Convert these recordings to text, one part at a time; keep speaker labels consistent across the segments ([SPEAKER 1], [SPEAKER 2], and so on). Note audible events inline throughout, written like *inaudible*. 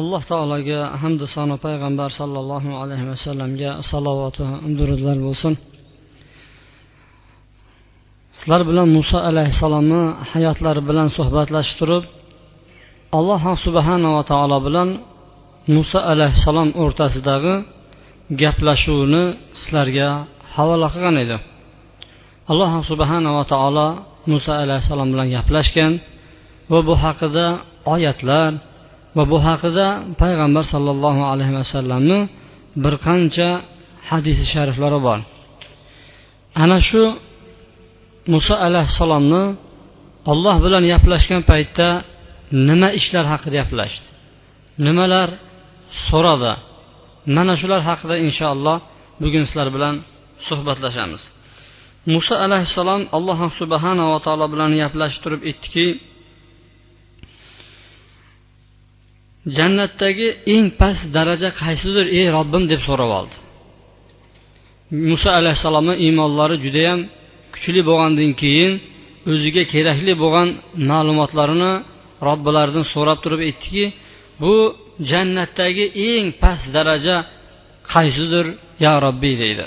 [SPEAKER 1] alloh taologa hamdu sano payg'ambar sollallohu alayhi vasallamga salovatu durudlar bo'lsin. Sizlar bilan muso alayhissalomni hayotlari bilan suhbatlashib turib alloh subhanava taolo bilan muso alayhissalom o'rtasidagi gaplashuvni sizlarga havola qilgan edi. Alloh subhanava taolo muso alayhissalom bilan gaplashgan va bu haqida oyatlar va bu haqida payg'ambar sollallohu alayhi vasallamni bir qancha hadisi shariflari bor. Ana shu muso alayhissalomni olloh bilan gaplashgan paytda nima ishlar haqida gaplashdi? Nimalar so'radi? Mana shular haqida inshaalloh bugun sizlar bilan suhbatlashamiz. Muso alayhissalom alloh subhanava taolo bilan gaplashib turib aytdiki jannatdagi eng past daraja qaysidir ey robbim deb so'rab oldi. Muso alayhissalomni iymonlari judayam kuchli bo'lgandan keyin o'ziga kerakli bo'lgan ma'lumotlarini robbilaridan so'rab turib aytdiki bu jannatdagi eng past daraja qaysidir ya robbiy deydi.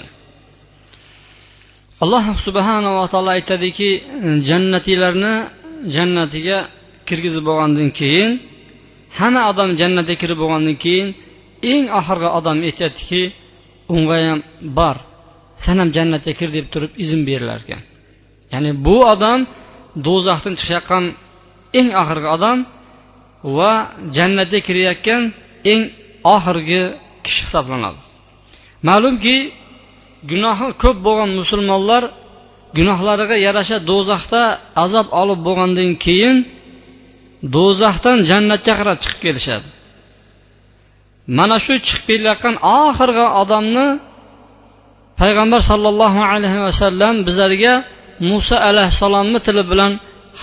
[SPEAKER 1] Alloh subhanava taolo aytadiki jannatiylarni jannatiga kirgizib bo'lgandan keyin hamma odam jannatga kirib bo'lgandan keyin eng oxirgi odam aytyaptiki unga ham bor san ham jannatga kir deb turib izn berilar ekan. Ya'ni bu odam do'zaxdan chiqayotgan eng oxirgi odam va jannatga kirayotgan eng oxirgi kishi hisoblanadi. Ma'lumki gunohi ko'p bo'lgan musulmonlar gunohlariga yarasha do'zaxda azob olib bo'lgandan keyin do'zaxdan jannatga qarab chiqib kelishadi. Mana shu chiqib kelayotgan oxirgi odamni payg'ambar sollallohu alayhi vasallam bizlarga muso alayhissalomni tili bilan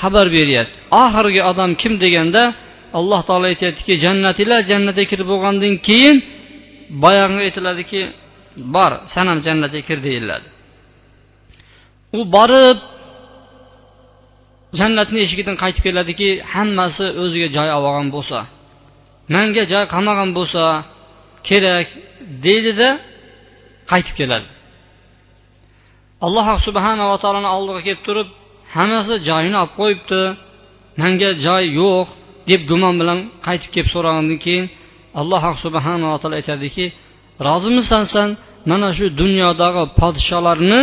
[SPEAKER 1] xabar beryapti. Oxirgi odam kim deganda alloh taolo aytyaptiki jannatinglar jannatga kirib bo'lgandan keyin boyagi aytiladiki bor san ham jannatga kir deyiladi. U borib jannatni eshigidan qaytib keladiki hammasi o'ziga joy olib olgan bo'lsa manga joy qolmagan bo'lsa kerak deydida qaytib keladi. Alloh subhanava taoloni oldiga kelib turib hammasi joyini olib qo'yibdi manga joy yo'q deb gumon bilan qaytib kelib so'ragandan keyin alloh subhanava taolo aytadiki rozimisan san mana shu dunyodagi podsholarni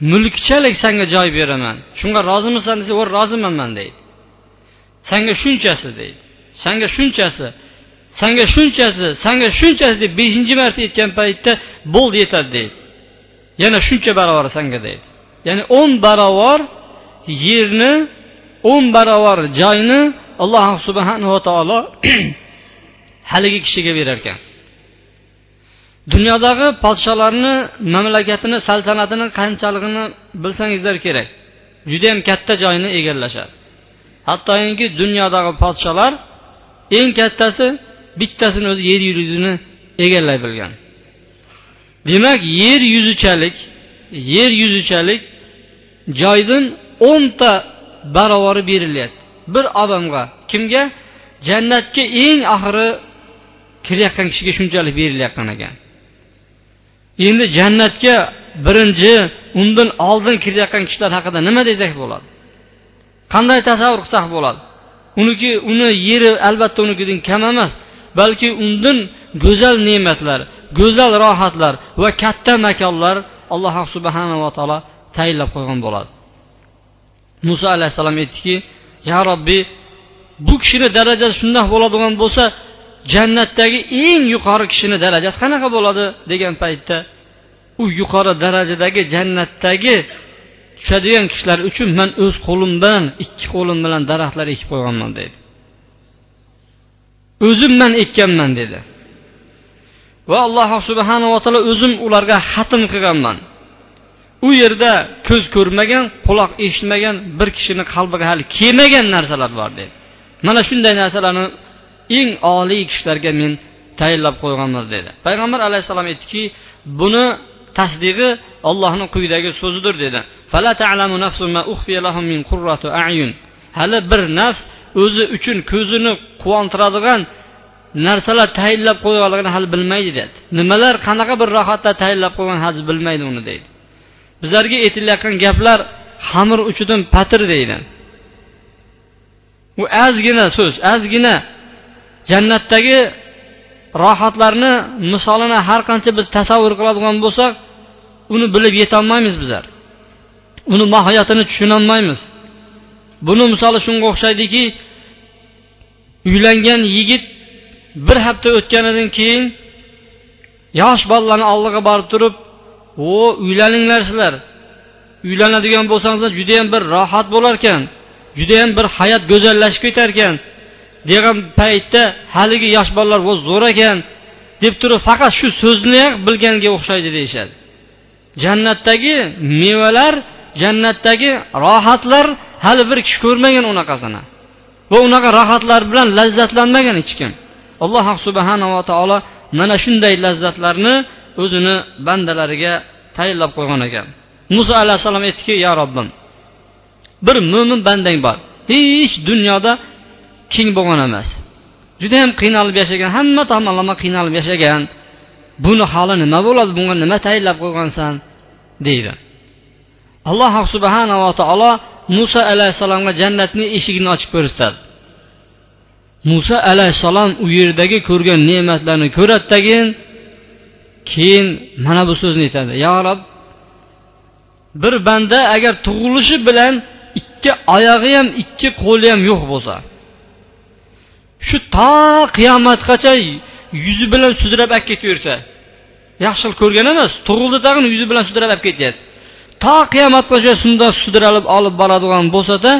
[SPEAKER 1] mulkchalik sanga joy beraman. Shunga rozimisan desa voy rozimanman deydi. Sanga shunchasi deydi. Sanga shunchasi sanga shunchasi sanga shunchasi deb beshinchi marta aytgan paytda bo'ldi yetadi deydi. Yana shuncha barobar sanga deydi. Ya'ni o'n barobar yerni o'n barobar joyni alloh subhanava taolo *clears throat* haligi kishiga berar ekan dunyodagi podsholarni mamlakatini saltanatini qanchaligini bilsangizlar kerak. Judayam katta joyni egallashadi. Hattoki dunyodagi podsholar eng kattasi bittasini o'zi yer yuzini egallay bilgan. Demak yer yuzichalik yer yuzichalik joydan o'nta barovari berilyapti. Bir odamga kimga? Jannatga eng oxiri kirayotgan kishiga shunchalik berilayotgan ekan endi jannatga birinchi undan oldin kirayotgan kishilar haqida nima desak bo'ladi? Qanday tasavvur qilsak bo'ladi? Uniki uni yeri albatta unikidan kam emas balki undan go'zal ne'matlar go'zal rohatlar va katta makonlar alloh subhanava taolo tayinlab qo'ygan bo'ladi. Muso alayhissalom aytdiki ya robbiy bu kishini darajasi shundoq bo'ladigan bo'lsa jannatdagi eng yuqori kishini darajasi qanaqa bo'ladi degan paytda u yuqori darajadagi jannatdagi tushadigan kishilar uchun man o'z qo'lim bilan ikki qo'lim bilan daraxtlar ekib qo'yganman deydi o'zim man ekkanman dedi. Va alloh subhanava taolo o'zim ularga xatm qilganman. U yerda ko'z ko'rmagan quloq eshitmagan bir kishini qalbiga hali kelmagan narsalar bor dedi. Mana shunday narsalarni eng oliy kishilarga men tayinlab qo'yganmiz dedi. Payg'ambar alayhissalom aytdiki buni tasdig'i ollohni quyidagi so'zidir dedi. Hali bir nafs o'zi uchun ko'zini quvontiradigan narsalar tayinlab qo'yganligini hali bilmaydi dedi. Nimalar qanaqa bir rohatlar tayinlab qo'ygan hali bilmaydi uni deydi. Bizlarga aytilayotgan gaplar xamir uchidan patir deydi. U ozgina so'z ozgina jannatdagi rohatlarni misolini har qancha biz tasavvur qiladigan bo'lsak uni bilib yetolmaymiz bizlar. Uni mohiyatini tushunolmaymiz. Buni misoli shunga o'xshaydiki uylangan yigit bir hafta o'tganidan keyin yosh bolalarni oldiga borib turib o uylaninglar sizlar. Uylanadigan bo'lsangizlar judayam bir rohat bo'larkan judayam bir hayot go'zallashib ketar ekan degan paytda haligi yosh bolalar vo zo'r ekan deb turib faqat shu so'zni bilganga o'xshaydi deyishadi. Jannatdagi mevalar jannatdagi rohatlar hali bir kishi ko'rmagan unaqasini. Va unaqa rohatlar bilan lazzatlanmagan hech kim. Alloh subhanava taolo mana shunday lazzatlarni o'zini bandalariga tayinlab qo'ygan ekan. Muso alayhissalom aytdiki yo robbim bir mo'min bandang bor. Hech dunyoda keng bo'lgan emas. Judayam qiynalib yashagan hamma tomonlama qiynalib yashagan buni holi nima bo'ladi bunga nima tayinlab qo'ygansan deydi. Alloh subhanava taolo muso alayhissalomga jannatni eshigini ochib ko'rsatadi muso alayhissalom u yerdagi ko'rgan ne'matlarni ko'radidagin keyin mana bu so'zni aytadi. Yo rob bir banda agar tug'ilishi bilan ikki oyog'i ham ikki qo'li ham yo'q bo'lsa shu to qiyomatgacha yuzi bilan sudrab olib ketaversa yaxshilik ko'rgan emas tug'ildi tag'in yuzi bilan sudrab olib ketyapti. To qiyomatgacha shundoq sudralib olib boradigan bo'lsada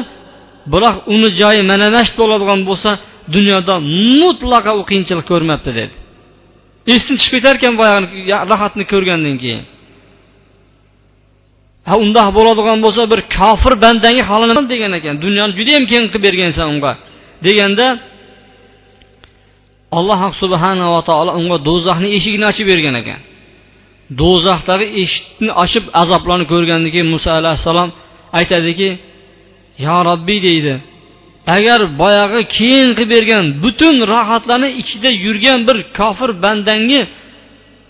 [SPEAKER 1] biroq uni joyi mana mana bo'ladigan bo'lsa dunyoda mutlaqo u qiyinchilik ko'rmabdi dedi. Esdan chiqib ketarkan boyagi rohatni ko'rgandan keyin. Ha undoq bo'ladigan bo'lsa bir kofir bandangi holini degan ekan dunyoni judayam keng qilib bergansan unga. Deganda alloh subhanava taolo unga do'zaxni eshigini ochib bergan ekan. Do'zaxdagi eshikni ochib azoblarni ko'rgandan keyin muso alayhissalom aytadiki yo robbiy deydi. Agar boyagi keyin qilib bergan butun rohatlarni ichida yurgan bir kofir bandangi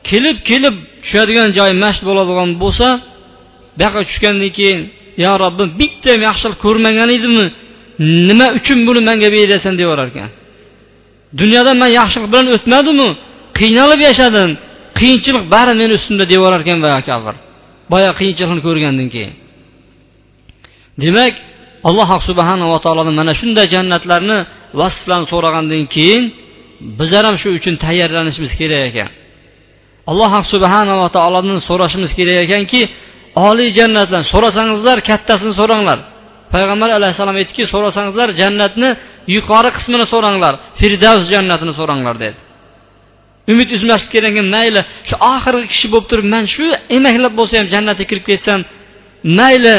[SPEAKER 1] kelib kelib tushadigan joyi mashq bo'ladigan bo'lsa bu yoqqa tushgandan keyin yo robbim bitta ham yaxshilik ko'rmagan edimmi? Nima uchun buni manga berasan deyorar ekan dunyoda man yaxshilik bilan o'tmadimu? Qiynalib yashadim. Qiyinchilik bari meni ustimda deyorar ekan boyagi kofir. Boya qiyinchilikni ko'rgandan keyin. Demak alloh subhanava taolodan mana shunday jannatlarni vasflarni so'ragandan keyin bizlar ham shu uchun tayyorlanishimiz kerak ekan. Alloh subhanava taolodan so'rashimiz kerak ekanki oliy jannatlar so'rasangizlar kattasini so'ranglar. Payg'ambar alayhissalom aytdiki so'rasangizlar jannatni yuqori qismini so'ranglar. Firdavs jannatini so'ranglar dedi. Umid uzmaslik kerak ekan mayli shu oxirgi kishi bo'lib turib man shu emaklab bo'lsa ham jannatga kirib ketsam mayli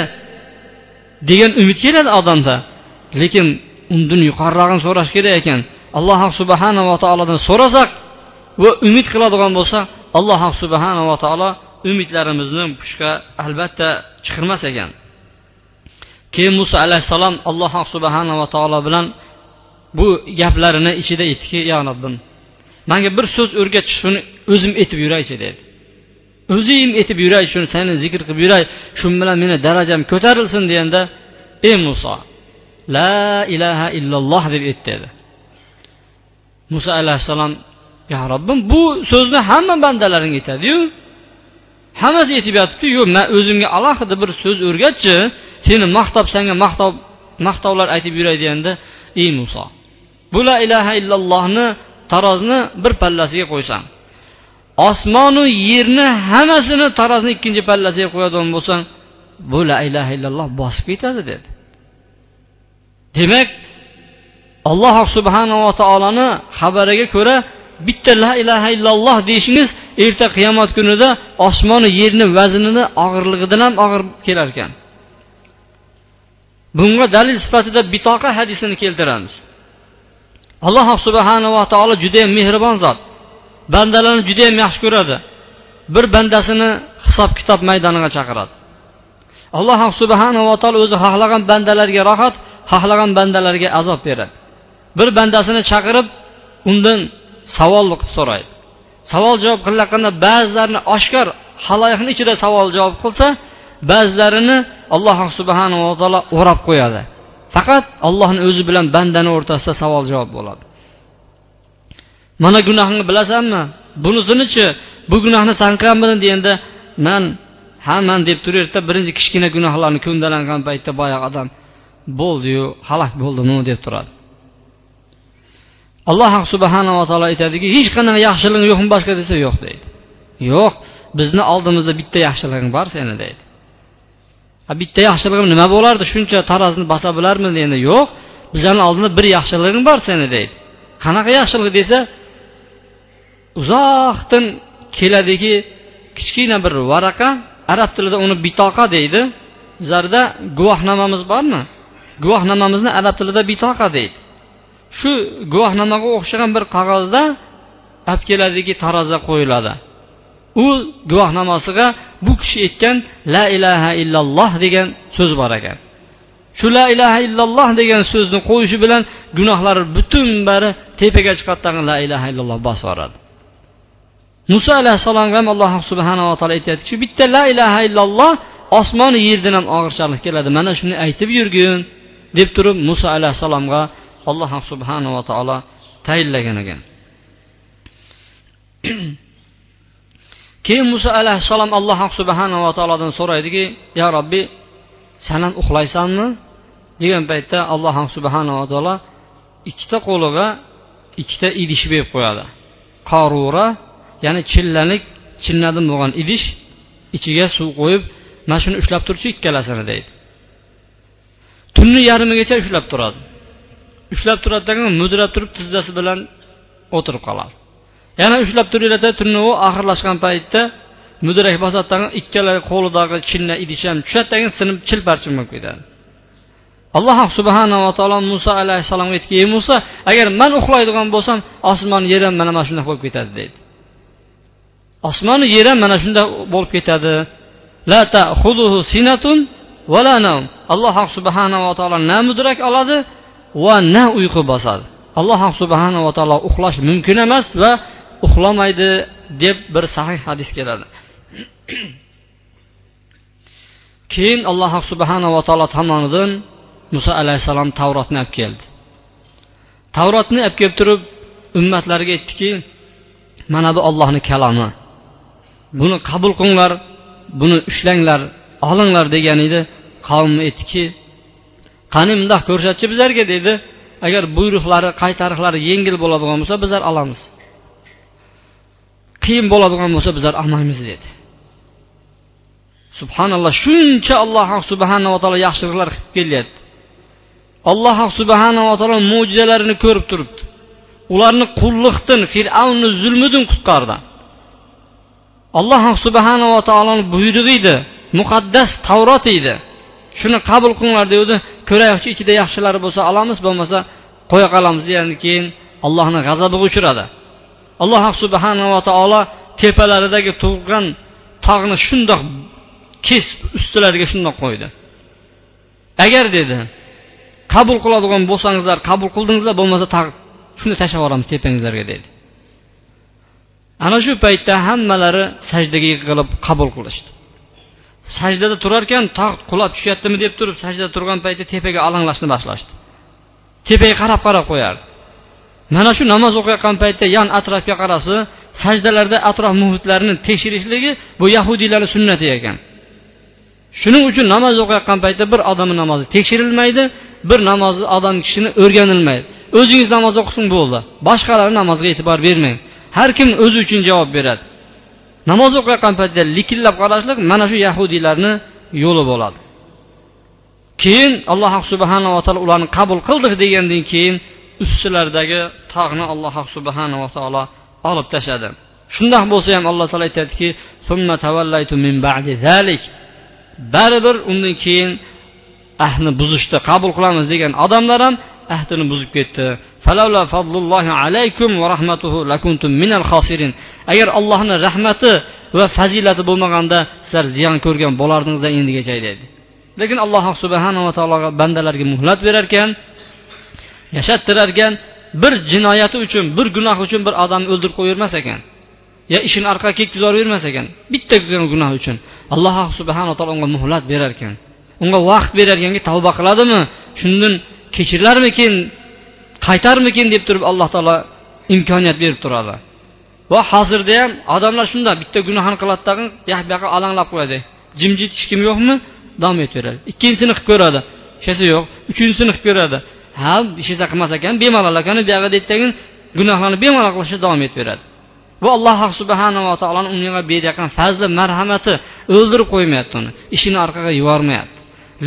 [SPEAKER 1] degan umid keladi odamda. Lekin undan yuqorirog'ini so'rash kerak ekan. Alloh subhanava taolodan so'rasak va umid qiladigan bo'lsa alloh subhanava taolo umidlarimizni pushga albatta chiqirmas ekan. Keyin muso alayhissalom alloh subhanava taolo bilan bu gaplarini ichida aytdiki yo robbim manga bir so'z o'rgatish shuni o'zim aytib yuraychi dedi. O'zim aytib yuray shuni seni zikr qilib yuray shu bilan meni darajam ko'tarilsin deganda ey muso la ilaha illalloh deb ayt dedi. Muso alayhissalom yo robbim bu so'zni hamma bandalaring aytadiyu. Hammasi aytib yotibdi yo'q man o'zimga alohida bir so'z o'rgatchi seni maqtab senga maqtov maqtovlar aytib yuray deganda ey muso bu la ilaha illallohni tarozni bir pallasiga qo'ysam. Osmonu yerni hammasini tarozni ikkinchi pallasiga qo'yadigan bo'lsang bu la ilaha illalloh bosib ketadi dedi. Demak alloh subhanava taoloni xabariga ko'ra bitta la ilaha illalloh deyishingiz erta qiyomat kunida osmonu yerni vaznini og'irligidan ham og'ir kelar ekan bunga dalil sifatida bitoqa hadisini keltiramiz. Alloh subhanava taolo judayam mehribon zot. Bandalarni judayam yaxshi ko'radi. Bir bandasini hisob kitob maydoniga chaqiradi. Alloh subhanava taolo o'zi xohlagan bandalarga rohat xohlagan bandalarga azob beradi. Bir bandasini chaqirib undan savol qilib so'raydi. Savol javob qilayotganda ba'zilarini oshkor haloyiqni ichida savol javob qilsa ba'zilarini alloh subhanava taolo o'rab qo'yadi. Faqat allohni o'zi bilan bandani o'rtasida savol javob bo'ladi. Mana gunohingni bilasanmi? Bunisinichi bu gunohni san qilganmiding deganda man ha man deb turaverdida birinchi kichkina gunohlarni ko'ndalangan paytda boyagi odam bo'ldiyu halok bo'ldimi? deb turadi. Alloh subhanava taolo aytadiki hech qanaqa yaxshiliging yo'qmi boshqa desa yo'q deydi. Yo'q bizni oldimizda bitta yaxshiliging bor seni deydi. Bitta yaxshiligim nima bo'lardi? Shuncha tarozni bosa bilarmidi endi yo'q. Bizani oldimda bir yaxshiliging bor seni deydi. Qanaqa yaxshilik desa uzoqdan keladiki kichkina bir varaqa arab tilida uni bitoqa deydi. Bizlarda guvohnomamiz bormi? Guvohnomamizni arab tilida bitoqa deydi. Shu guvohnomaga o'xshagan bir qog'ozda olib keladiki taroziga qo'yiladi. U guvohnomasiga bu kishi aytgan la ilaha illalloh degan so'z bor ekan. Shu la ilaha illalloh degan so'zni qo'yishi bilan gunohlari butun bari tepaga chiqadigan la ilaha illalloh bosib yuboradi muso alayhissalomga ham alloh subhanava taolo aytyaptiki bitta la ilaha illalloh osmon yerdan ham og'irchalik keladi. Mana shuni aytib yurgin deb turib muso alayhissalomga alloh subhanava taolo tayinlagan ekan. *clears throat* keyin muso alayhissalom alloh subhanava taolodan so'raydiki yo robbiy san ham uxlaysanmi? degan paytda alloh subhanava taolo ikkita qo'liga ikkita idish berib qo'yadi. Qorura ya'ni chillalik chinnadan bo'lgan idish ichiga suv qo'yib mana shuni ushlab turchi ikkalasini deydi. Tunni yarmigacha ushlab turadi. Ushlab turadigan mudrab turib tizzasi bilan o'tirib qoladi. Yana ushlab turinglarda tunni oxirlashgan paytda mudrak bosadi ikkala qo'lidagi chinna idish ham tushadi sinib chilparchin bo'lib ketadi alloh subhanava taolo muso alayhissalomga aytdiki ey muso agar man uxlaydigan bo'lsam osmon yer ham mana mana shunday bo'lib ketadi deydi osmonu yer ham mana shunday bo'lib ketadi. La sinatun alloh subhanava taolo na mudrak oladi va na uyqu bosadi. Alloh subhanava taolo uxlash mumkin emas va uxlamaydi deb bir sahih hadis keladi. *clears throat* Keyin alloh subhanava taolo tomonidan muso alayhissalom tavrotni olib keldi. Tavrotni olib kelib turib ummatlarga aytdiki mana bu ollohni kalomi. Buni qabul qilinglar buni ushlanglar olinglar degan edi. Qavm aytdiki qani mundoq ko'rsatchi bizlarga dedi. Agar buyruqlari qaytariqlari yengil bo'ladigan bo'lsa bizlar olamiz. Qiyin bo'ladigan bo'lsa bizlar olmaymiz dedi subhanalloh shuncha alloh subhanava taolo yaxshiliklar qilib kelyapti. Alloh subhanava taolo mo'jizalarini ko'rib turibdi. Ularni qulliqdan fir'avnni zulmidan qutqardi. Alloh subhanava taoloni buyrug'i edi muqaddas tavrot edi. Shuni qabul qilinglar degandi ko'raylikchi ichida yaxshilari bo'lsa olamiz bo'lmasa qo'ya qolamiz degandan keyin allohni g'azabiga uchradi alloh subhanava taolo tepalaridagi turgan tog'ni shundoq kesib ustilariga shundoq qo'ydi. Agar dedi qabul qiladigan bo'lsangizlar qabul qildingizlar bo'lmasa tag' shuni tashlab yuboramiz tepangizlarga dedi. Ana shu paytda hammalari sajdaga yig'ilib qabul qilishdi. Sajdada turarkan taxt qulab tushyaptimi deb turib sajdada turgan paytda tepaga alanglashni boshlashdi. Tepaga qarab qarab qo'yardi. Mana shu namoz o'qiyotgan paytda yon atrofga qarasi sajdalarda atrof muhitlarini tekshirishligi bu yahudiylarni sunnati ekan. Shuning uchun namoz o'qiyotgan paytda bir odamni namozi tekshirilmaydi bir namozni odam kishini o'rganilmaydi. O'zingiz namoz o'qisin bo'ldi boshqalarni namozga e'tibor bermang. Har kim o'zi uchun javob beradi. Namoz o'qiyotgan paytda likillab qarashlik mana shu yahudiylarni yo'li bo'ladi. Keyin alloh subhanava taolo ularni qabul qildik degandan keyin ustilaridagi tog'ni alloh subhanava taolo olib tashladi. Shundoq bo'lsa ham alloh taolo aytyaptiki baribir undan keyin ahdni buzishdi qabul qilamiz degan odamlar ham ahdini buzib ketdi. Agar allohni rahmati va fazilati bo'lmaganda sizlar ziyon ko'rgan bo'lardingizlar endigacha deydi lekin alloh subhanava taologa bandalarga muhlat berar ekan bir jinoyati uchun bir gunoh uchun bir odamni o'ldirib qo'yavermas ekan. Yo ishini orqaga ketkazib ekan. Bitta gunoh uchun. Alloh subhanaa taolo unga muhlat berar ekan. Unga vaqt berar ekanki tavba qiladimi? Shundan kechirilarmikin qaytarmikin? deb turib alloh taolo imkoniyat berib turadi. Va hozirda ham odamlar shunday bitta gunohni qiladi tag'in bu yoqqa alanglab qo'yadi. Jimjit hech kim yo'qmi? Davom etaveradi ikkinchisini qilib ko'radi. Hech yo'q. Uchinchisini qilib ko'radi. Ha hech narsa qilmas ekan bemalol ekan bu yoqqa gunohlarni bemalol qilishni davom etaveradi bu alloh subhanava taoloni unga berayotgan fazli marhamati o'ldirib qo'ymayapti uni ishini orqaga yubormayapti.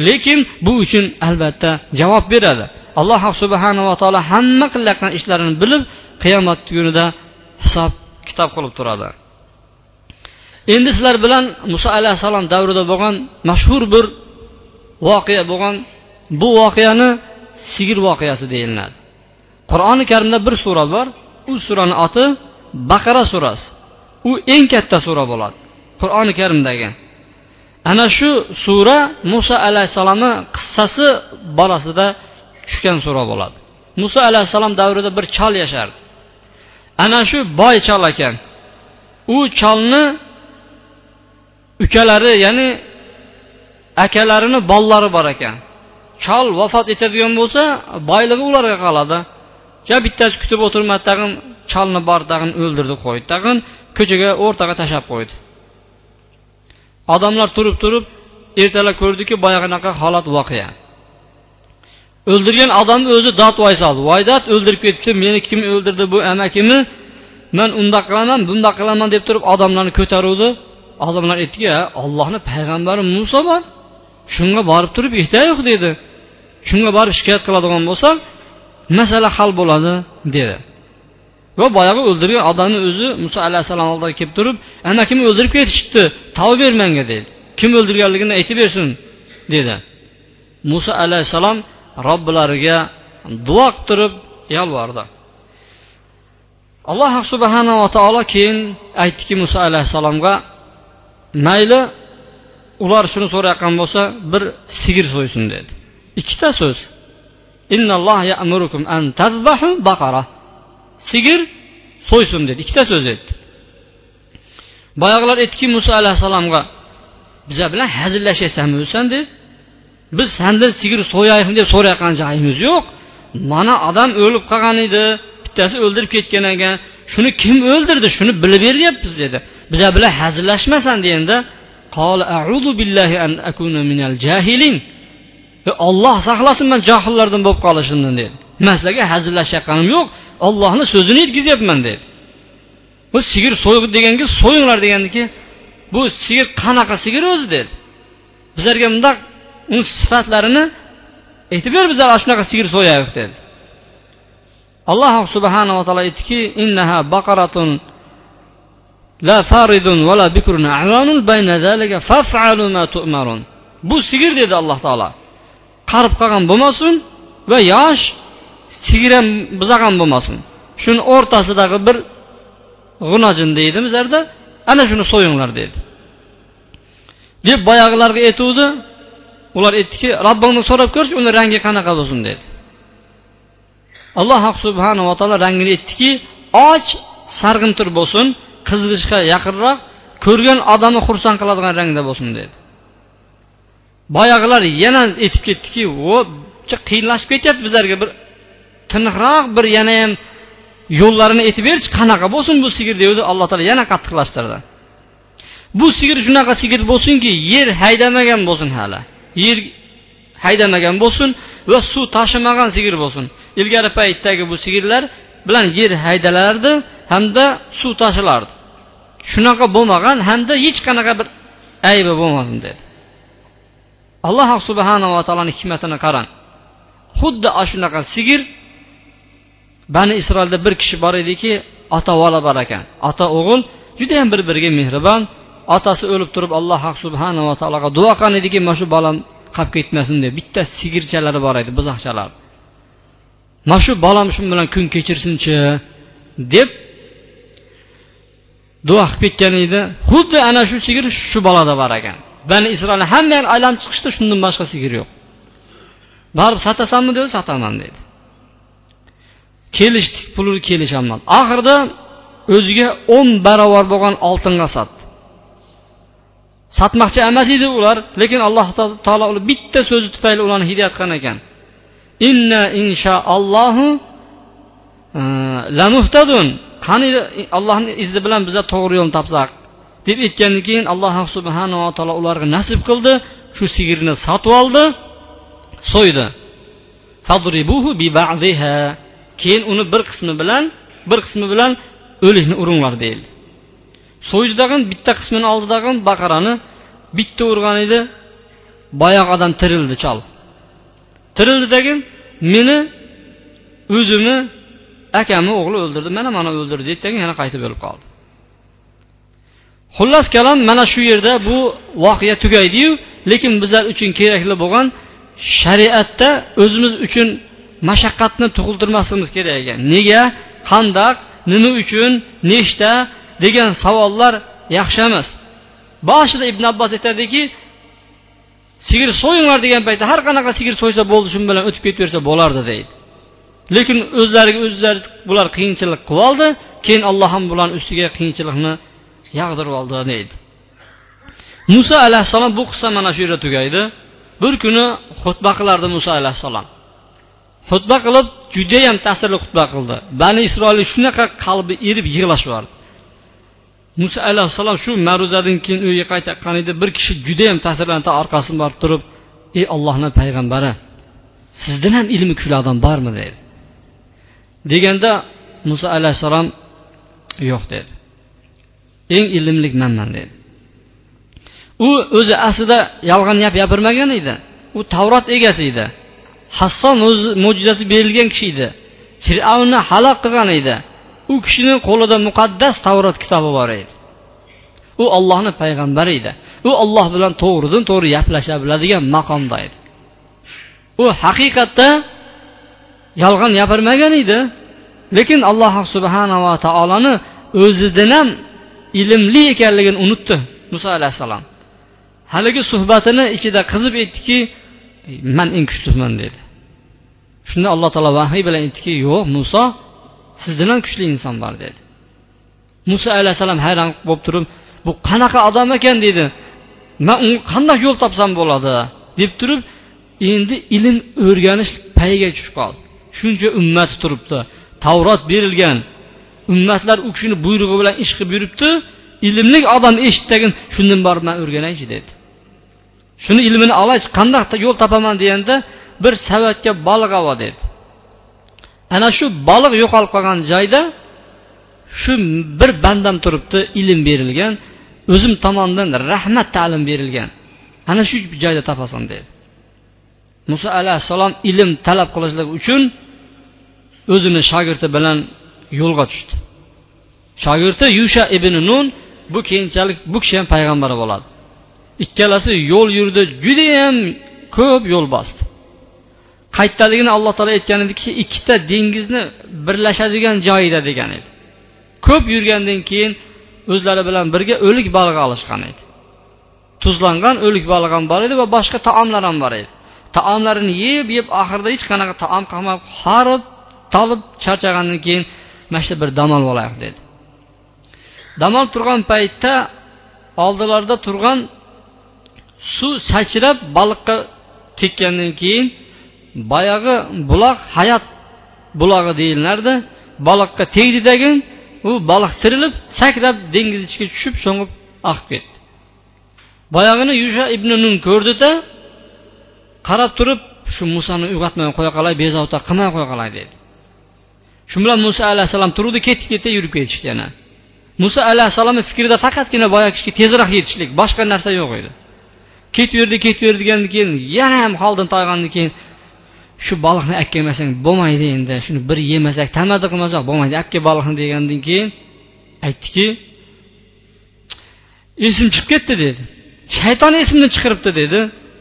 [SPEAKER 1] Lekin bu uchun albatta javob beradi. Alloh subhanava taolo hamma qilayotgan ishlarini bilib qiyomat kunida hisob kitob qilib turadi. Endi sizlar bilan muso alayhissalom davrida bo'lgan mashhur bir voqea bo'lgan. Bu voqeani sigir voqeasi deyiladi. Qur'oni karimda bir sura bor. U surani oti baqara surasi. U eng katta sura bo'ladi. Qur'oni karimdagi. Ana shu sura muso alayhissalomni qissasi borasida tushgan sura bo'ladi. Muso alayhissalom davrida bir chol yashardi. Ana shu boy chol ekan. U cholni ukalari ya'ni akalarini bolalari bor ekan. Chol vafot etadigan bo'lsa boyligi ularga qoladi. Ja bittasi kutib o'tirmadi tag'in cholni bor tag'in o'ldirdi qo'ydi. Tag'in ko'chaga o'rtaga tashlab qo'ydi. Odamlar turib turib ertalab ko'rdiki boyag'inaqa holat voqea. O'ldirgan odamni o'zi dod voy soldi. Voydat o'ldirib ketibdi meni kim o'ldirdi bu amakimni man undoq qilaman bundoq qilaman deb turib odamlarni ko'taruvdi. Odamlar aytdiki ollohni payg'ambari muso bor. Shunga borib turib ehtiyoq yo'q dedi. Shunga borib shikoyat qiladigan bo'lsa masala hal bo'ladi dedi. Va boyagi o'ldirgan odamni o'zi muso alayhissalom oldiga kelib turib ana kim o'ldirib ketishibdi? Tavba ber menga dedi. Kim o'ldirganligini aytib bersin dedi. Muso alayhissalom robbilariga duo qilib turib yolvordi alloh subhanava taolo keyin aytdiki muso alayhissalomga mayli ular shuni so'rayotgan bo'lsa bir sigir so'ysin dedi. Ikkita so'z. Sigir so'ysin dedi. Ikkita so'z aytdi boyagilar aytdiki muso alayhissalomga biza bilan hazillashasanmi o'zsan dedi. Biz sandan sigir so'yaymi deb so'rayotgan joyimiz yo'q. Mana odam o'lib qolgan edi. Bittasi o'ldirib ketgan ekan. Shuni kim o'ldirdi? Shuni bilib beryapmiz dedi. Biza bilan hazillashmasan deganda E, olloh saqlasin man johillardan bo'lib qolishimdan dedi. Man sizlarga hazillashayotganim yo'q ollohni so'zini yetkazyapman dedi. Bu sigir so'y deganga so'yinglar degandiki bu sigir qanaqa sigir o'zi dedi. Bizlarga bundoq uni sifatlarini aytib ber bizlar shunaqa sigir so'yaylik dedi. Alloh subhanava taolo aytdiki innaha baqaratun la faridun va la bikrun avanun bayna zalika faf'alu ma tu'marun. Bu sigir dedi alloh taolo. Qarib qolgan bo'lmasin va yosh sigir ham buzag'an bo'lmasin. Shuni o'rtasidagi bir g'unajin deydi bizlarda ana shuni so'yinglar dedi. Deb boyagilarga aytuvdi. Ular aytdiki robbingni so'rab ko'rchi uni rangi qanaqa bo'lsin? dedi. Alloh subhanava taolo rangini aytdiki och sarg'imtir bo'lsin qizg'ishga yaqinroq ko'rgan odamni xursand qiladigan rangda bo'lsin dedi. Boyagilar yana aytib ketdiki o qiyinlashib ketyapti bizlarga. Bir tiniqroq bir yana ham yo'llarini aytib berchi qanaqa bo'lsin bu sigir devdi alloh taolo yana qattiqlashtirdi. Bu sigir shunaqa sigir bo'lsinki yer haydamagan bo'lsin hali. Yer haydamagan bo'lsin va suv tashimagan sigir bo'lsin. Ilgari paytdagi bu sigirlar bilan yer haydalardi hamda suv tashilardi. Shunaqa bo'lmagan hamda hech qanaqa bir aybi bo'lmasin dedi. Alloh subhanava taoloni hikmatini qarang. Xuddi ana shunaqa sigir bani isroilda bir kishi bor ediki ota bola bor ekan. Ota o'g'il judayam bir biriga mehribon. Otasi o'lib turib alloh subhanava taologa duo qilgan ediki mana shu bolam qolib ketmasin deb. Bitta sigirchalari bor edi buzoqchalar. Mana shu bolam shu bilan kun kechirsinchi deb duo qilib ketgan edi. Xuddi ana shu sigir shu bolada bor ekan. Bani isroil hamma yoqni aylanib chiqishdi shundan boshqa sigir yo'q. Baribir sotasanmi dedi sotaman dedi. Kelishdik puli kelisholmadi oxirida o'ziga o'n barobar bo'lgan oltinga sotdi sotmoqchi emas edi ular lekin alloh taolo bitta so'zi tufayli ularni hidoyat qilgan ekan. Inna inshaallohu e, lamuhtadun. Qani allohni izni bilan bizlar to'g'ri yo'lni topsak? Deb aytgandan keyin alloh subhanava taolo ularga nasib qildi. Shu sigirni sotib oldi so'ydi. Keyin uni bir qismi bilan bir qismi bilan o'likni uringlar deyildi. So'ydi dag'in bitta qismini oldi dag'in baqarani bitta urgan edi. Boyagi odam tirildi chol. Tirildi dagin meni o'zimni akamni o'g'li o'ldirdi mana mana o'ldirdi dedi yana qaytib o'lib qoldi. Xullas kalom mana shu yerda bu voqea tugaydiyu lekin bizlar uchun kerakli bo'lgan shariatda o'zimiz uchun mashaqqatni tug'iltirmasligimiz kerak ekan. Nega? Qandoq nima uchun? Nechta? degan savollar yaxshi emas. Boshida ibn abbos aytadiki sigir so'yinglar degan paytda har qanaqa sigir so'ysa bo'ldi shu bilan o'tib ketaversa bo'lardi deydi. Lekin o'zlariga o'zlari bular qiyinchilik qilib oldi keyin alloh ham bularni ustiga qiyinchilikni yag'dirib oldi deydi. Muso alayhissalom bu qissa mana shu yerda tugaydi. Bir kuni xutba qilardi muso alayhissalom. Xutba qilib judayam ta'sirli xutba qildi. Bani isroil shunaqa qalbi erib yig'lashib muso alayhissalom shu ma'ruzadan keyin uyga qaytayotgan edi. Bir kishi judayam ta'sirlanib orqasidan borib turib ey ollohni payg'ambari sizdan ham ilmi kuchli odam bormi? dedi. Deganda muso alayhissalom yo'q dedi. Eng ilmli manman dedi. U o'zi aslida yolg'on gap gapirmagan edi. U tavrot egasi edi. Hasson o'zi mo'jizasi berilgan kishi edi. Fir'avnni halok qilgan edi. U kishini qo'lida muqaddas tavrot kitobi bor edi. U ollohni payg'ambari edi. U olloh bilan to'g'ridan to'g'ri gaplasha biladigan maqomda edi. U haqiqatda yolg'on gapirmagan edi. Lekin alloh subhanava taoloni o'zidan ham ilmli ekanligini unutdi muso alayhissalom. Haligi suhbatini ichida qizib aytdiki man eng kuchliman dedi. Shunda alloh taolo vahiy bilan aytdiki yo'q muso sizdan ham kuchli inson bor dedi. Muso alayhissalom hayron bo'lib turib bu qanaqa odam ekan? dedi. Man unga qanday yo'l topsam bo'ladi? deb turib endi ilm o'rganish payiga tushib qoldi. Shuncha ummati turibdi. Tavrot berilgan ummatlar u kishini buyrug'i bilan ish qilib yuribdi. Ilmli odam eshitdagin shundan borib man o'rganaychi dedi. Shuni ilmini olay qandaq yo'l topaman deganda bir savatga baliq ovo dedi. Ana shu baliq yo'qolib qolgan joyda shu bir bandam turibdi ilm berilgan. O'zim tomonidan rahmat ta'lim berilgan. Ana shu joyda topasan dedi. Muso alayhissalom ilm talab qilishlik uchun o'zini shogirdi bilan yo'lga tushdi. Shogirdi yusha ibn nun bu keyinchalik bu kishi ham payg'ambar bo'ladi. Ikkalasi yo'l yurdi judayam ko'p yo'l bosdi. Qayerdaligini alloh taolo aytgan ediki ikkita dengizni birlashadigan joyida degan edi. Ko'p yurgandan keyin o'zlari bilan birga o'lik baliq olishgan edi. Tuzlangan o'lik balig'i ham bor edi va boshqa taomlar ham bor edi. Taomlarini yeb yeb oxirida hech qanaqa taom qolmab horib tolib charchagandan keyin mana shu bir dam olib olaylik dedi. Dam olib turgan paytda oldilarida turgan suv sachrab baliqqa tekkandan keyin boyagi buloq hayot bulog'i deyilardi baliqqa tegdidagi u baliq tirilib sakrab dengiz ichiga tushib sho'ng'ib oqib ketdi. Boyagini yusha ibn nun ko'rdida qarab turib shu musoni uyg'otmay qo'ya qolay bezovta qilmay qo'ya qolay dedi. Shu bilan muso alayhissalom turdi ketdi ketdi yurib ketishdi yana. Muso alayhissalomni fikrida faqatgina boyagi kishiga tezroq yetishlik boshqa narsa yo'q edi. Ketaverdi ketaverdi degandan keyin yana ham holdan toygandan keyin shu baliqni olib kelmasang bo'lmaydi endi shuni bir yemasak tamaddi qilmasak bo'lmaydi olib kel baliqni degandan keyin aytdiki esim chiqib ketdi dedi. Shayton esimni chiqaribdi dedi.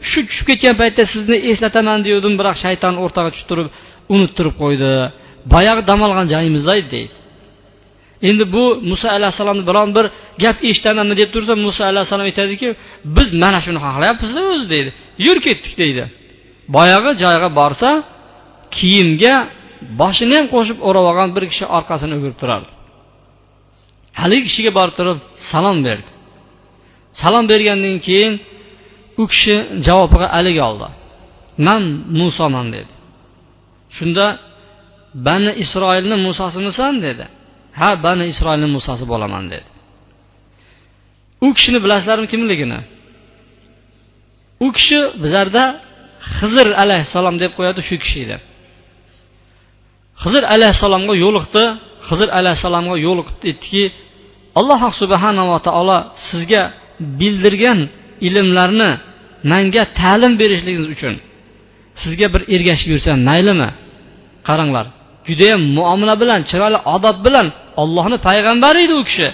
[SPEAKER 1] Shu tushib ketgan paytda sizni eslataman degandim biroq shayton o'rtaga tushib turib unuttirib qo'ydi. Boyagi dam olgan joyimizda edi. Deydi endi bu muso alayhissalomni biron bir gap eshitamanmi deb tursa muso alayhissalom aytadiki biz mana shuni xohlayapmizda o'zi deydi yur ketdik deydi. Boyagi joyga borsa kiyimga boshini ham qo'shib o'rab olgan bir kishi orqasini o'girib turardi. Haligi kishiga borib turib salom berdi. Salom bergandan keyin u kishi javobiga alik oldi. Man musoman dedi. Shunda bani isroilni musosimisan dedi. Ha bani isroilni musosi bo'laman dedi. U kishini bilasizlarmi kimligini? U kishi bizlarda hizr alayhissalom deb qo'yadi shu kishi edi. Hizr alayhissalomga yo'liqdi hizr alayhissalomga yo'liqib aytdiki alloh subhanava taolo sizga bildirgan ilmlarni manga ta'lim berishligingiz uchun sizga bir ergashib yursam maylimi? Qaranglar. Judayam muomala bilan chiroyli odob bilan ollohni payg'ambari edi u kishi.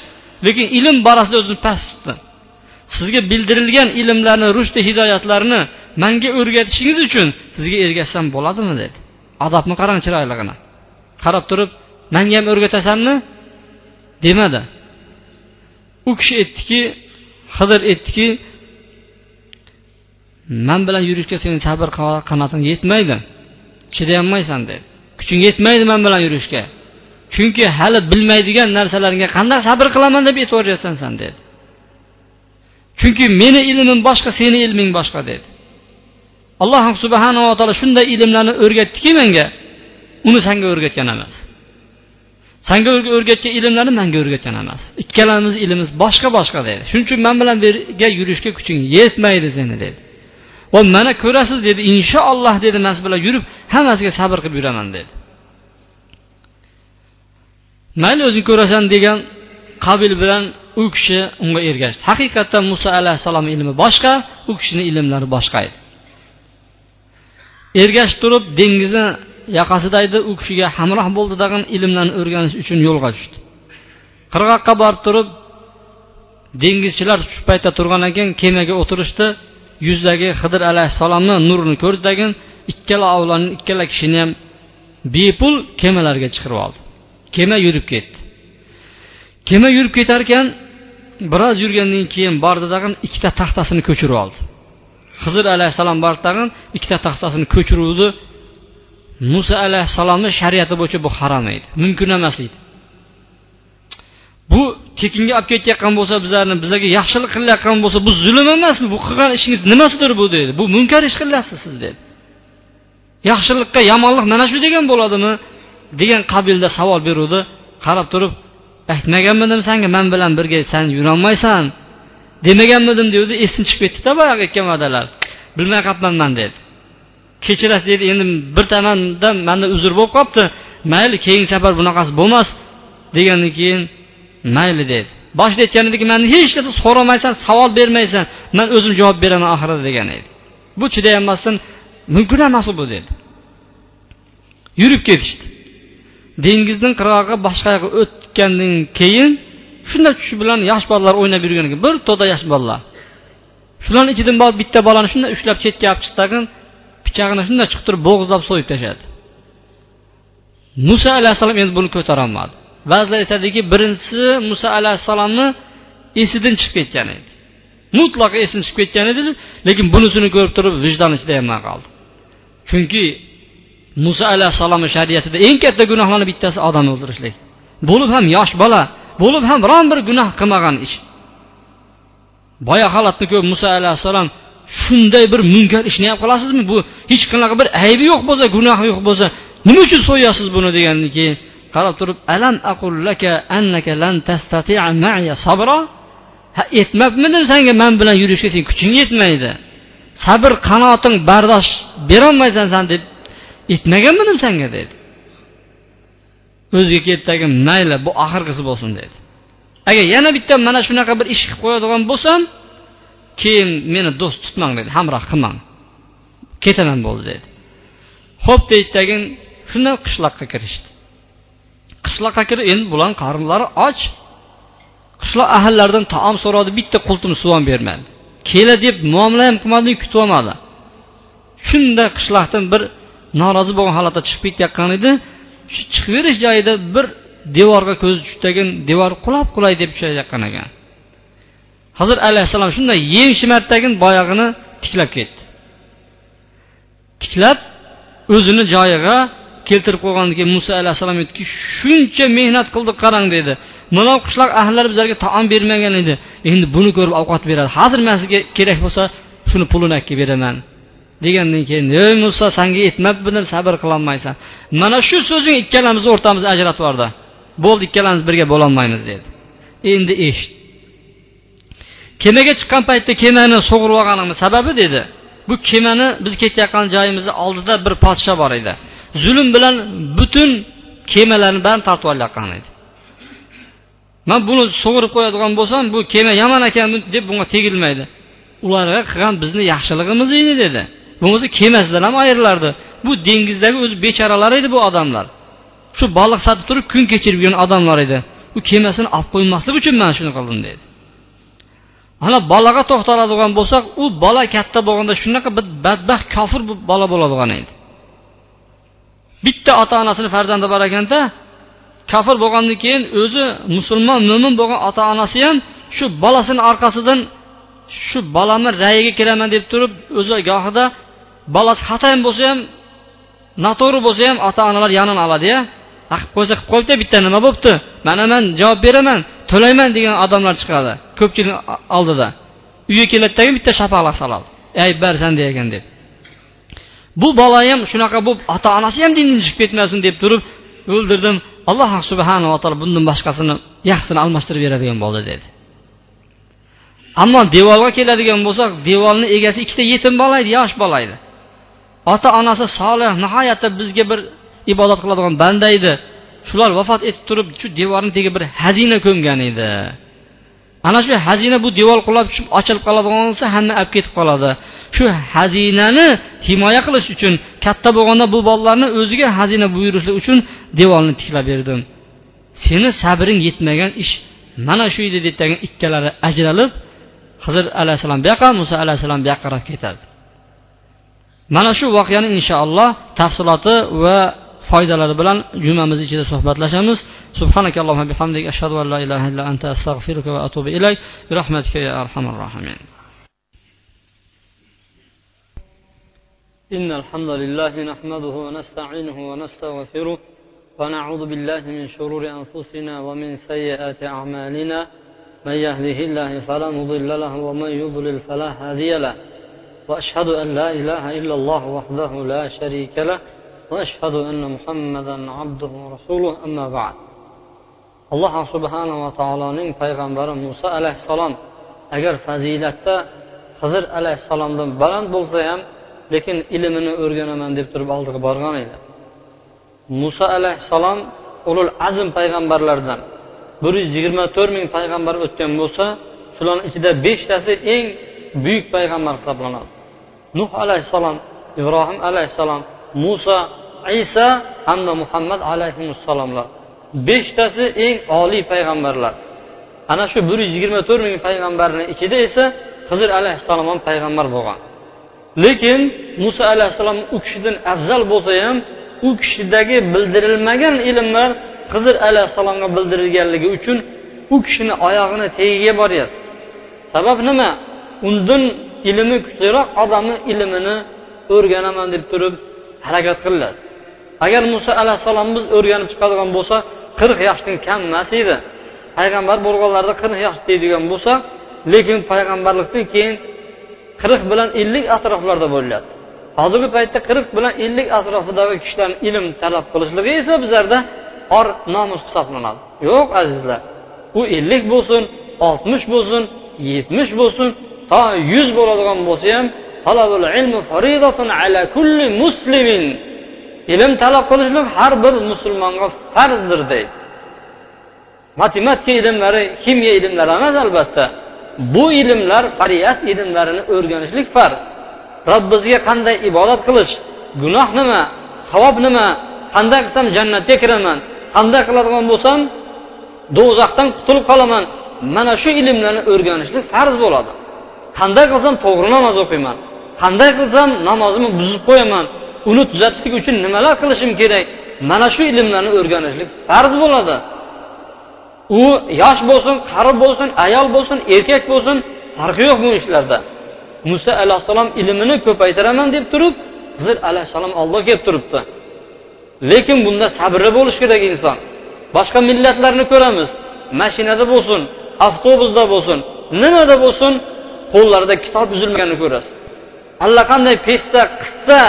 [SPEAKER 1] Lekin ilm borasida o'zini past tutdi. Sizga bildirilgan ilmlarni rushdi hidoyatlarni manga o'rgatishingiz uchun sizga ergashsam bo'ladimi dedi. Adobni qarang chiroyligini. Qarab turib manga ham o'rgatasanmi? demadi. U kishi aytdiki hidir aytdiki man bilan yurishga seni sabr qanoting yetmaydi. Chidayolmaysan dedi. Kuching yetmaydi man bilan yurishga. Chunki hali bilmaydigan narsalarga qanday sabr qilaman deb aytyapsan san dedi. Chunki meni ilmim boshqa seni ilming boshqa dedi. Alloh subhanava taolo shunday ilmlarni o'rgatdiki menga uni sanga o'rgatgan emas. Sanga o'rgatgan ilmlarni manga o'rgatgan emas. Ikkalamiz ilmimiz boshqa boshqa dedi. Shuning uchun man bilan birga yurishga kuching yetmaydi seni dedi. Va mana ko'rasiz dedi. Inshaalloh dedi man siz bilan yurib hammasiga sabr qilib yuraman dedi. Mayli o'zing ko'rasan degan qabil bilan u kishi unga ergashdi. Haqiqatdan muso alayhissalom ilmi boshqa u kishini ilmlari boshqa edi. Ergashib turib dengizni yoqasida edi u kishiga hamroh bo'ldi degan ilmlarni o'rganish uchun yo'lga tushdi. Qirg'oqqa borib turib dengizchilar shu paytda turgan ekan kemaga o'tirishdi. Yuzdagi hidir alayhissalomni nurini ko'rdi ikkala ovlarni ikkala kishini ham bepul kemalarga chiqarib oldi. Kema yurib ketdi. Kema yurib ketar ekan biroz yurgandan keyin bordi tag'in ikkita taxtasini ko'chirib oldi. Hizr alayhissalom bordi tag'in ikkita taxtasini ko'chiruvdi. Muso alayhissalomni shariati bo'yicha bu harom edi. Mumkin emas edi. Bu tekinga olib ketayotgan bo'lsa bizlarni bizlarga yaxshilik qilayotgan bo'lsa bu zulm emasmi? Bu qilgan ishingiz nimasidir bu dedi. Bu munkar ish qilyapsiz siz dedi. Yaxshilikqa yomonlik mana shu degan bo'ladimi? Degan qabilda savol beruvdi. Qarab turib aytmaganmidim sanga man bilan birga san yurolmaysan. Demaganmidim devdi esdan chiqib ketdida boyagi aytgan va'dalar bilmay qolibman man dedi. Kechirasiz dedi. Endi bir tomondan manda uzr bo'lib qolibdi mayli keyingi safar bunaqasi bo'lmas degandan keyin mayli dedi. Boshida aytgan ediki mandan hech narsa so'ramaysan savol bermaysan man o'zim javob beraman oxirida degan edi. Bu chidayolmasdan mumkin emas bu dedi. Yurib ketishdi. Dengizning qirg'og'iga boshqa yoqqa o'tgandan keyin shunda tush bilan yosh bolalar o'ynab yurgan ekan. Bir to'da yosh bolalar. Shularni ichidan borib bitta bolani shunday ushlab chetga olib chiqdi tag'in pichog'ini shunday chiqtirib bo'g'izlab so'yib tashladi. Muso alayhissalom endi buni ko'tarolmadi. Ba'zilar aytadiki birinchisi muso alayhissalomni esidan chiqib ketgan edi. Mutlaqo esidan chiqib ketgan edi lekin bunisini ko'rib turib vijdoni chidayolmay qoldi chunki muso alayhissalomni shariatida eng katta gunohlarni bittasi odam o'ldirishlik. Bo'lib ham yosh bola bo'lib ham biron bir gunoh qilmagan ish. Boya holatni ko'rib muso alayhissalom shunday bir munkar ishni ham qilasizmi? Bu hech qanaqa bir aybi yo'q bo'lsa gunohi yo'q bo'lsa nima uchun so'yasiz buni degandan keyin qarab turib alam aqullaka annaka lan tastati'a ma'ya sabra? Ha aytmabmidim senga men bilan yurishga sen kuching yetmaydi. Sabr qanoting bardosh berolmaysan san deb aytmaganmidim senga? dedi. O'ziga ketdagi mayli bu oxirgisi bo'lsin dedi. Agar yana bitta mana shunaqa bir ish qilib qo'yadigan bo'lsam keyin meni do'st tutmang dedi hamroh qilmang. Ketaman bo'ldi dedi. Ho'p deydidagin shundan qishloqqa kirishdi. Qishloqqa kirib endi bularni qornlari och. Qishloq ahillaridan taom so'radi bitta qultum suv ham bermadi. Kela deb muomala ham qilmadi kutib olmadi shunda qishloqdan bir norozi bo'lgan holatda chiqib ketayotgan edi. Shu chiqib berish joyida bir devorga ko'zi tushdagin devor qulab qulay deb tushayotgan ekan. Hozir alayhissalom shunday yeng shimartagin boyog'ini tiklab ketdi. Tiklab o'zini joyiga keltirib qo'ygandan keyin muso alayhissalom aytdiki shuncha mehnat qildik qarang dedi. Mana qishloq ahllari bizlarga taom bermagan edi. Endi buni ko'rib ovqat beradi. Hozir man sizga kerak bo'lsa shuni pulini olib kelib beraman. Degandan keyin ey muso sanga yetmabmidi sabr qilolmaysan. Mana shu so'zing ikkalamizni o'rtamizda ajratib yubordi. Bo'ldi ikkalamiz birga bo'lolmaymiz dedi. Endi eshit. Kemaga chiqqan paytda kemani sug'urib olganimni sababi dedi. Bu kemani biz ketayotgan joyimizni oldida bir podsho bor edi. Zulm bilan butun kemalarni barini tortib olayotgan edi man buni sug'urib qo'yadigan bo'lsam bu kema yomon ekan deb bunga tegilmaydi. Ularga qilgan bizni yaxshiligimiz edi dedi. Bo'lmasa kemasidan ham ayrilardi bu dengizdagi o'zi bechoralar edi bu odamlar. Shu baliq sotib turib kun kechirib yurgan odamlar edi. U kemasini olib qo'ymaslik uchun man shuni qildim dedi. Ana bolaga to'xtaladigan bo'lsak u bola katta bo'lganda shunaqa bir badbaxt kofir bola bo'ladigan edi. Bitta ota onasini farzandi bor ekanda kafir bo'lgandan keyin o'zi musulmon mo'min bo'lgan ota onasi ham shu bolasini orqasidan shu bolamni rayiga kiraman deb turib o'zi gohida bolasi xato ham bo'lsa ham noto'g'ri bo'lsa ham ota onalar yonini oladiya qilib qo'ysa qilib qo'yibdi bitta nima bo'libdi mana man javob beraman to'layman degan odamlar chiqadi ko'pchilik oldida. Uyga keladidagi bitta shapaloq soladi. Ey barsan degan deb. Bu bola ham shunaqa bo'lib ota onasi ham dindan chiqib ketmasin deb turib o'ldirdim. Alloh subhanava taolo bundan boshqasini yaxshisini almashtirib beradigan bo'ldi dedi. Ammo devorga keladigan bo'lsak devorni egasi ikkita yetim bola edi yosh bola edi ota onasi solih nihoyatda bizga bir ibodat qiladigan banda edi. Shular vafot etib turib shu devorni tagiga bir xazina ko'mgan edi. Ana shu xazina bu devor qulab tushib ochilib qoladigan bo'lsa hamma olib ketib qoladi. Shu xazinani himoya qilish uchun katta bo'lganda bu bolalarni o'ziga xazina buyurishlik uchun devorni tiklab berdim. Seni sabring yetmagan ish mana shu edi deb ikkalari ajralib hizr alayhissalom bu yoqqa muso alayhissalom bu yoqqa qarab ketadi. Mana shu voqeani inshaalloh tafsiloti va foydalari bilan jumamiz ichida suhbatlashamiz. Subhanakallohumma bihamdik ashhadu an la ilaha illa anta astag'firuka va atubu ilayk. Bi rahmatika ya arhamar rohimin إن الحمد لله نحمده ونستعينه ونستغفره ونعوذ بالله من شرور أنفسنا ومن سيئات أعمالنا. من يهده الله فلا مضل له ومن يضلل فلا هادي له. وأشهد أن لا إله إلا الله وحده لا شريك له. وأشهد أن محمدا عبده ورسوله. أما بعد. alloh subhanava taoloning payg'ambari muso alayhissalom agar fazilatda hizr alayhissalomdan baland bo'lsa ham lekin ilmini o'rganaman deb turib oldiga borgan edi. Muso alayhissalom ulul azm payg'ambarlardan bir yuz yigirma to'rt ming payg'ambar o'tgan bo'lsa shularni ichida beshtasi eng buyuk payg'ambar hisoblanadi. Nuh alayhissalom ibrohim alayhissalom muso isa hamda muhammad alayhissalomlar beshtasi eng oliy payg'ambarlar. Ana shu bir yuz yigirma to'rt ming payg'ambarni ichida esa hizr alayhissalom ham payg'ambar bo'lgan. Lekin muso alayhissalom u kishidan afzal bo'lsa ham u kishidagi bildirilmagan ilmlar hizr alayhissalomga bildirilganligi uchun u kishini oyog'ini tagiga boryapti. Sabab nima? Undan ilmi kuchliroq odamni ilmini o'rganaman deb turib harakat qiladi. Agar muso alayhissalom biz o'rganib chiqadigan bo'lsa qirq yoshdan kam emas edi. Payg'ambar bo'lganlarida qirq yosh deydigan bo'lsa lekin payg'ambarlikdan keyin qirq bilan ellik atroflarda bo'lyapti. Hozirgi paytda qirq bilan ellik atrofidagi kishilarni ilm talab qilishligi esa bizlarda or nomus hisoblanadi. Yo'q azizlar. U ellik bo'lsin oltmish bo'lsin yetmish bo'lsin to yuz bo'ladigan bo'lsa ham ilm talab qilishlik har bir musulmonga farzdir deydi. Matematika ilmlari kimya ilmlari emas albatta. Bu ilmlar fariyat ilmlarini o'rganishlik farz. Robbimizga qanday ibodat qilish? Gunoh nima? Savob nima? Qanday qilsam jannatga kiraman? Qanday qiladigan bo'lsam do'zaxdan qutulib qolaman? Mana shu ilmlarni o'rganishlik farz bo'ladi. Qanday qilsam to'g'ri namoz o'qiyman? Qanday qilsam namozimni buzib qo'yaman? Uni tuzatishlik uchun nimalar qilishim kerak? Mana shu ilmlarni o'rganishlik farz bo'ladi. U yosh bo'lsin qari bo'lsin ayol bo'lsin erkak bo'lsin farqi yo'q bu ishlarda. Muso alayhissalom ilmini ko'paytiraman deb turib hizr alayhissalom oldiga kelib turibdi. Lekin bunda sabrli bo'lishi kerak inson. Boshqa millatlarni ko'ramiz. Mashinada bo'lsin avtobusda bo'lsin nimada bo'lsin qo'llarida kitob uzilmaganini ko'rasiz. Allaqanday pesta qissa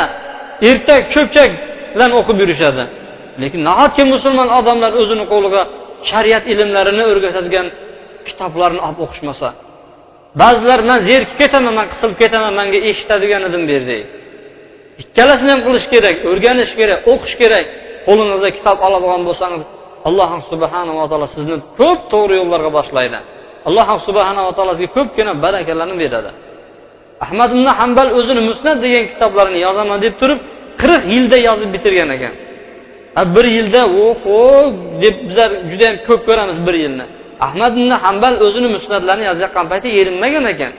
[SPEAKER 1] ertak cho'pchak bilan o'qib yurishadi. Lekin nahotki musulmon odamlar o'zini qo'liga shariat ilmlarini o'rgatadigan kitoblarni olib o'qishmasa ba'zilar man zerikib ketaman man qisilib ketaman manga eshitadigan edim bu yerda ikkalasini ham qilish kerak o'rganish kerak o'qish kerak. Qo'lingizda kitob olib olgan bo'lsangiz alloh subhanava taolo sizni ko'p to'g'ri yo'llarga boshlaydi. Alloh subhanava taolo sizga ko'pgina barakalarni beradi. Ahmad ibn hambal o'zini musnat degan kitoblarini yozaman deb turib qirq yilda yozib bitirgan ekan. Bir yilda oho deb bizlar juda yam ko'p ko'ramiz bir yilni. Ahmad ibn hambal o'zini musnatlarini yozayotgan payti erinmagan ekan.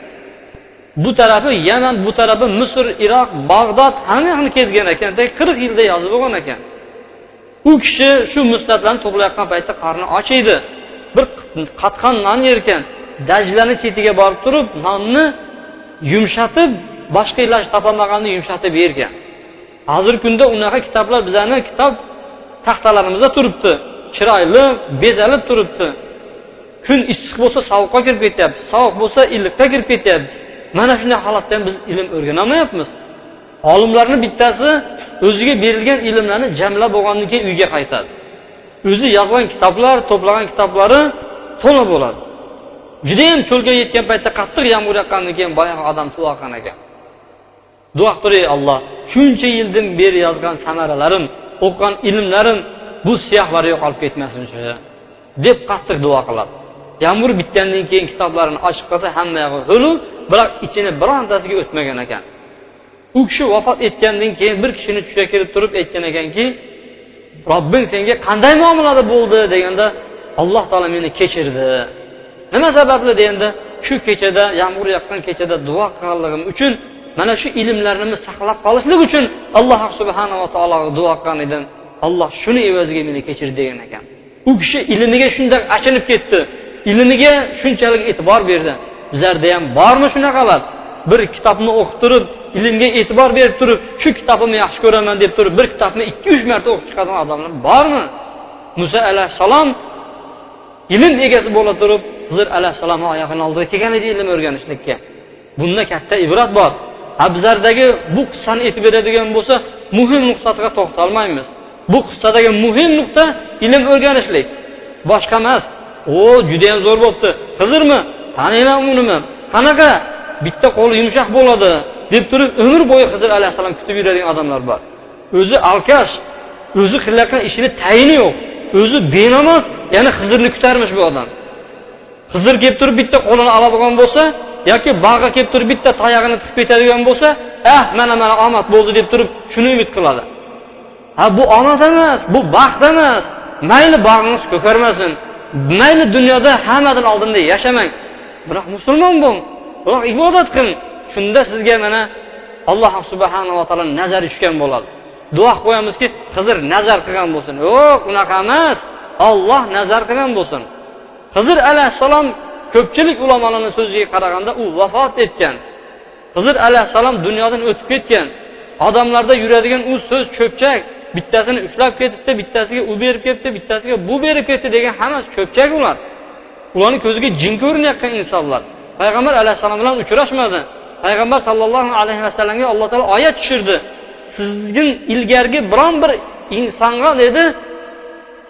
[SPEAKER 1] Bu tarafi yaman bu tarafi misr iroq bag'dod hamma kezgan ekanda qirq yilda yozib bo'lgan ekan. U kishi shu musnatlarni to'playotgan paytda qorni och edi bir qatqan non yerkan dajlani chetiga borib turib nonni yumshatib boshqa iloj topolmaganini yumshatib yergan. Hozirgi kunda unaqa kitoblar bizani kitob taxtalarimizda turibdi. Chiroyli bezalib turibdi. Kun issiq bo'lsa sovuqqa kirib ketyapti sovuq bo'lsa iliqqa kirib ketyapti. Mana shunday holatda ham biz ilm o'rganolmayapmiz olimlarni bittasi o'ziga berilgan ilmlarni jamlab bo'lgandan keyin uyga qaytadi. O'zi yozgan kitoblar to'plagan kitoblari to'la bo'ladi. Judayam cho'lga yetgan paytda qattiq yomg'ir yoqqandan keyin boyagi odam duo qilgan ekan duo qilib ey olloh shuncha yildan beri yozgan samaralarim o'qigan ilmlarim bu siyohlari yo'qolib ketmasin deb qattiq duo qiladi. Yomg'ir bitgandan keyin kitoblarini ochib qolsa hamma yog'i g'ulu biroq ichini birontasiga o'tmagan ekan. U kishi vafot etgandan keyin bir kishini tushiga kirib turib aytgan ekanki robbing senga qanday muomalada bo'ldi? deganda alloh taolo meni kechirdi. Nima sababli deganda shu kechada yomg'ir yoqqan kechada duo qilganligim uchun mana shu ilmlarni saqlab qolishlik uchun alloh subhanava taologa duo qilgan edim. Alloh shuni evaziga meni kechir degan ekan. U kishi ilmiga shunday achinib ketdi. Ilmiga shunchalik e'tibor berdi. Bizlarda ham bormi shunaqalar bir kitobni o'qib turib ilmga e'tibor berib turib shu kitobimni yaxshi ko'raman deb turib bir kitobni ikki uch marta o'qib chiqadigan odamlar bormi? Muso alayhissalom ilm egasi bo'la turib hizr alayhissalomni oyog'ini oldiga kelgan edi ilm o'rganishlikka. Bunda katta ibrat bor. Abzardagi bu qissani aytib beradigan bo'lsa muhim nuqtasiga to'xtalmaymiz. Bu qissadagi muhim nuqta ilm o'rganishlik. Boshqa emas. O judayam zo'r bo'libdi hizrmi taniyman unimi qanaqa? Bitta qo'li yumshoq bo'ladi deb turib umr bo'yi hizr alayhissalom kutib yuradigan odamlar bor. O'zi alkash o'zi qilayotgan ishini tayini yo'q. O'zi benamoz yana hizrni kutarmish bu odam. Hizr kelib turib bitta qo'lini oladigan bo'lsa yoki bog'ga kelib turib bitta tayog'ini tiqib ketadigan bo'lsa ah mana mana omad bo'ldi deb turib shuni umid qiladi. Ha bu omad emas bu baxt emas. Mayli bog'ingiz ko'karmasin. Mayli dunyoda hammadan oldinda yashamang. Biroq musulmon bo'ling biroq ibodat qiling shunda sizga mana alloh subhanava taolo nazari tushgan bo'ladi. Duo qilib qo'yamizki hizr nazar qilgan bo'lsin. Yo'q unaqa emas. Olloh nazar qilgan bo'lsin. Hizr alayhissalom ko'pchilik ulamolarni so'ziga qaraganda u vafot etgan. Hizr alayhissalom dunyodan o'tib ketgan. Odamlarda yuradigan u so'z cho'pchak bittasini ushlab ketibdi bittasiga u berib ketibdi bittasiga bu berib ketdi degan hammasi cho'pchak ular. Ularni ko'ziga jin ko'rinayotgan insonlar. Payg'ambar alayhissalom bilan uchrashmadi. Payg'ambar sollallohu alayhi vasallamga alloh taolo oyat tushirdi. Sizga ilgargi biron bir insonga dedi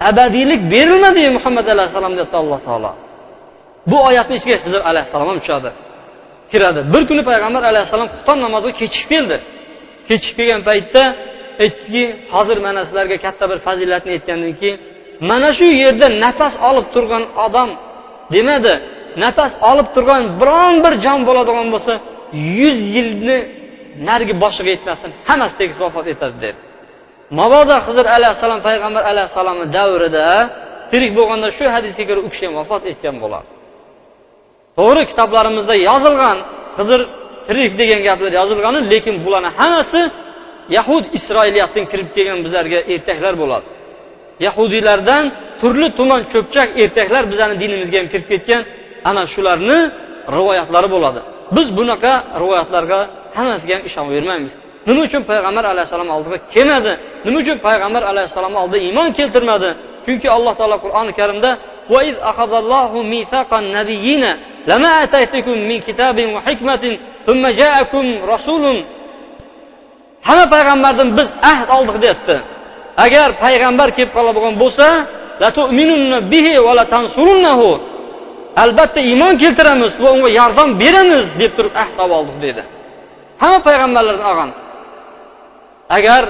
[SPEAKER 1] abadiylik berilmadi muhammad alayhissalom debdi alloh taolo. Bu oyatni ichiga hizr alayhissalom ham tushadi. Kiradi. Bir kuni payg'ambar alayhissalom xufton namoziga kechikib keldi. Kechikib kelgan paytda aytdiki hozir mana sizlarga katta bir fazilatni aytgandan keyin mana shu yerda nafas olib turgan odam demadi. Nafas olib turgan biron bir jon bo'ladigan bo'lsa yuz yilni narigi boshiga yetmasdan hammasi tekis vafot etadi dedi. Mabodo hizr alayhissalom payg'ambar alayhissalomni davrida tirik bo'lganda shu hadisga ko'ra u kishi ham vafot etgan bo'ladi. To'g'ri kitoblarimizda yozilgan hizr tirik degan gaplar yozilgan lekin bularni hammasi yahud isroiliyatdan kirib kelgan bizlarga ertaklar bo'ladi. Yahudiylardan turli tuman cho'pchak ertaklar bizani dinimizga ham kirib ketgan ana shularni rivoyatlari bo'ladi. Biz bunaqa rivoyatlarga hammasiga ham ishonavermaymiz nima uchun payg'ambar alayhissalom oldiga kelmadi? Nima uchun payg'ambar alayhissalom oldida iymon keltirmadi? Chunki alloh taolo qur'oni karimda hamma payg'ambardan biz ahd oldik deyapti. Agar payg'ambar kelib qoladigan bo'lsa albatta iymon keltiramiz va unga yordam beramiz deb turib ahd olib oldik dedi. Hamma payg'ambarlardan olgan. Agar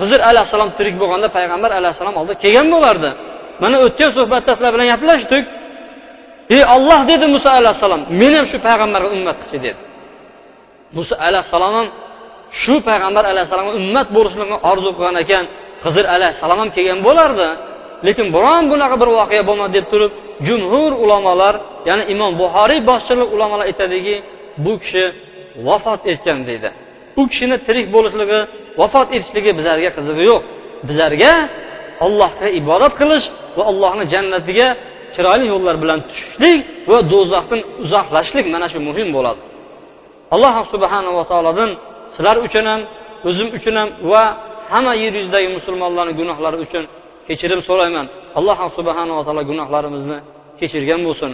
[SPEAKER 1] huzur alayhissalom tirik bo'lganda payg'ambar alayhissalom oldiga kelgan bo'lardi. Mana o'tgan suhbatda sizlar bilan gaplashdik. Ey olloh dedi muso alayhissalom men ham shu payg'ambarga ummat qilchi dedi. Muso alayhissalom ham shu payg'ambar alayhissalomga ummat bo'lishlikni orzu qilgan ekan hizr alayhissalom ham kelgan bo'lardi. Lekin biron bunaqa bir voqea bo'lmadi deb turib jumhur ulamolar ya'ni imom buxoriy boshchilik ulamolar aytadiki bu kishi vafot etgan deydi. U kishini tirik bo'lishligi vafot etishligi bizlarga qizig'i yo'q. Bizlarga allohga ibodat qilish va allohni jannatiga chiroyli yo'llar bilan tushishlik va do'zaxdan uzoqlashishlik mana shu muhim bo'ladi. Alloh subhanava taolodan sizlar uchun ham o'zim uchun ham va hamma yer yuzidagi musulmonlarni gunohlari uchun kechirim so'rayman. Alloh subhanava taolo gunohlarimizni kechirgan bo'lsin.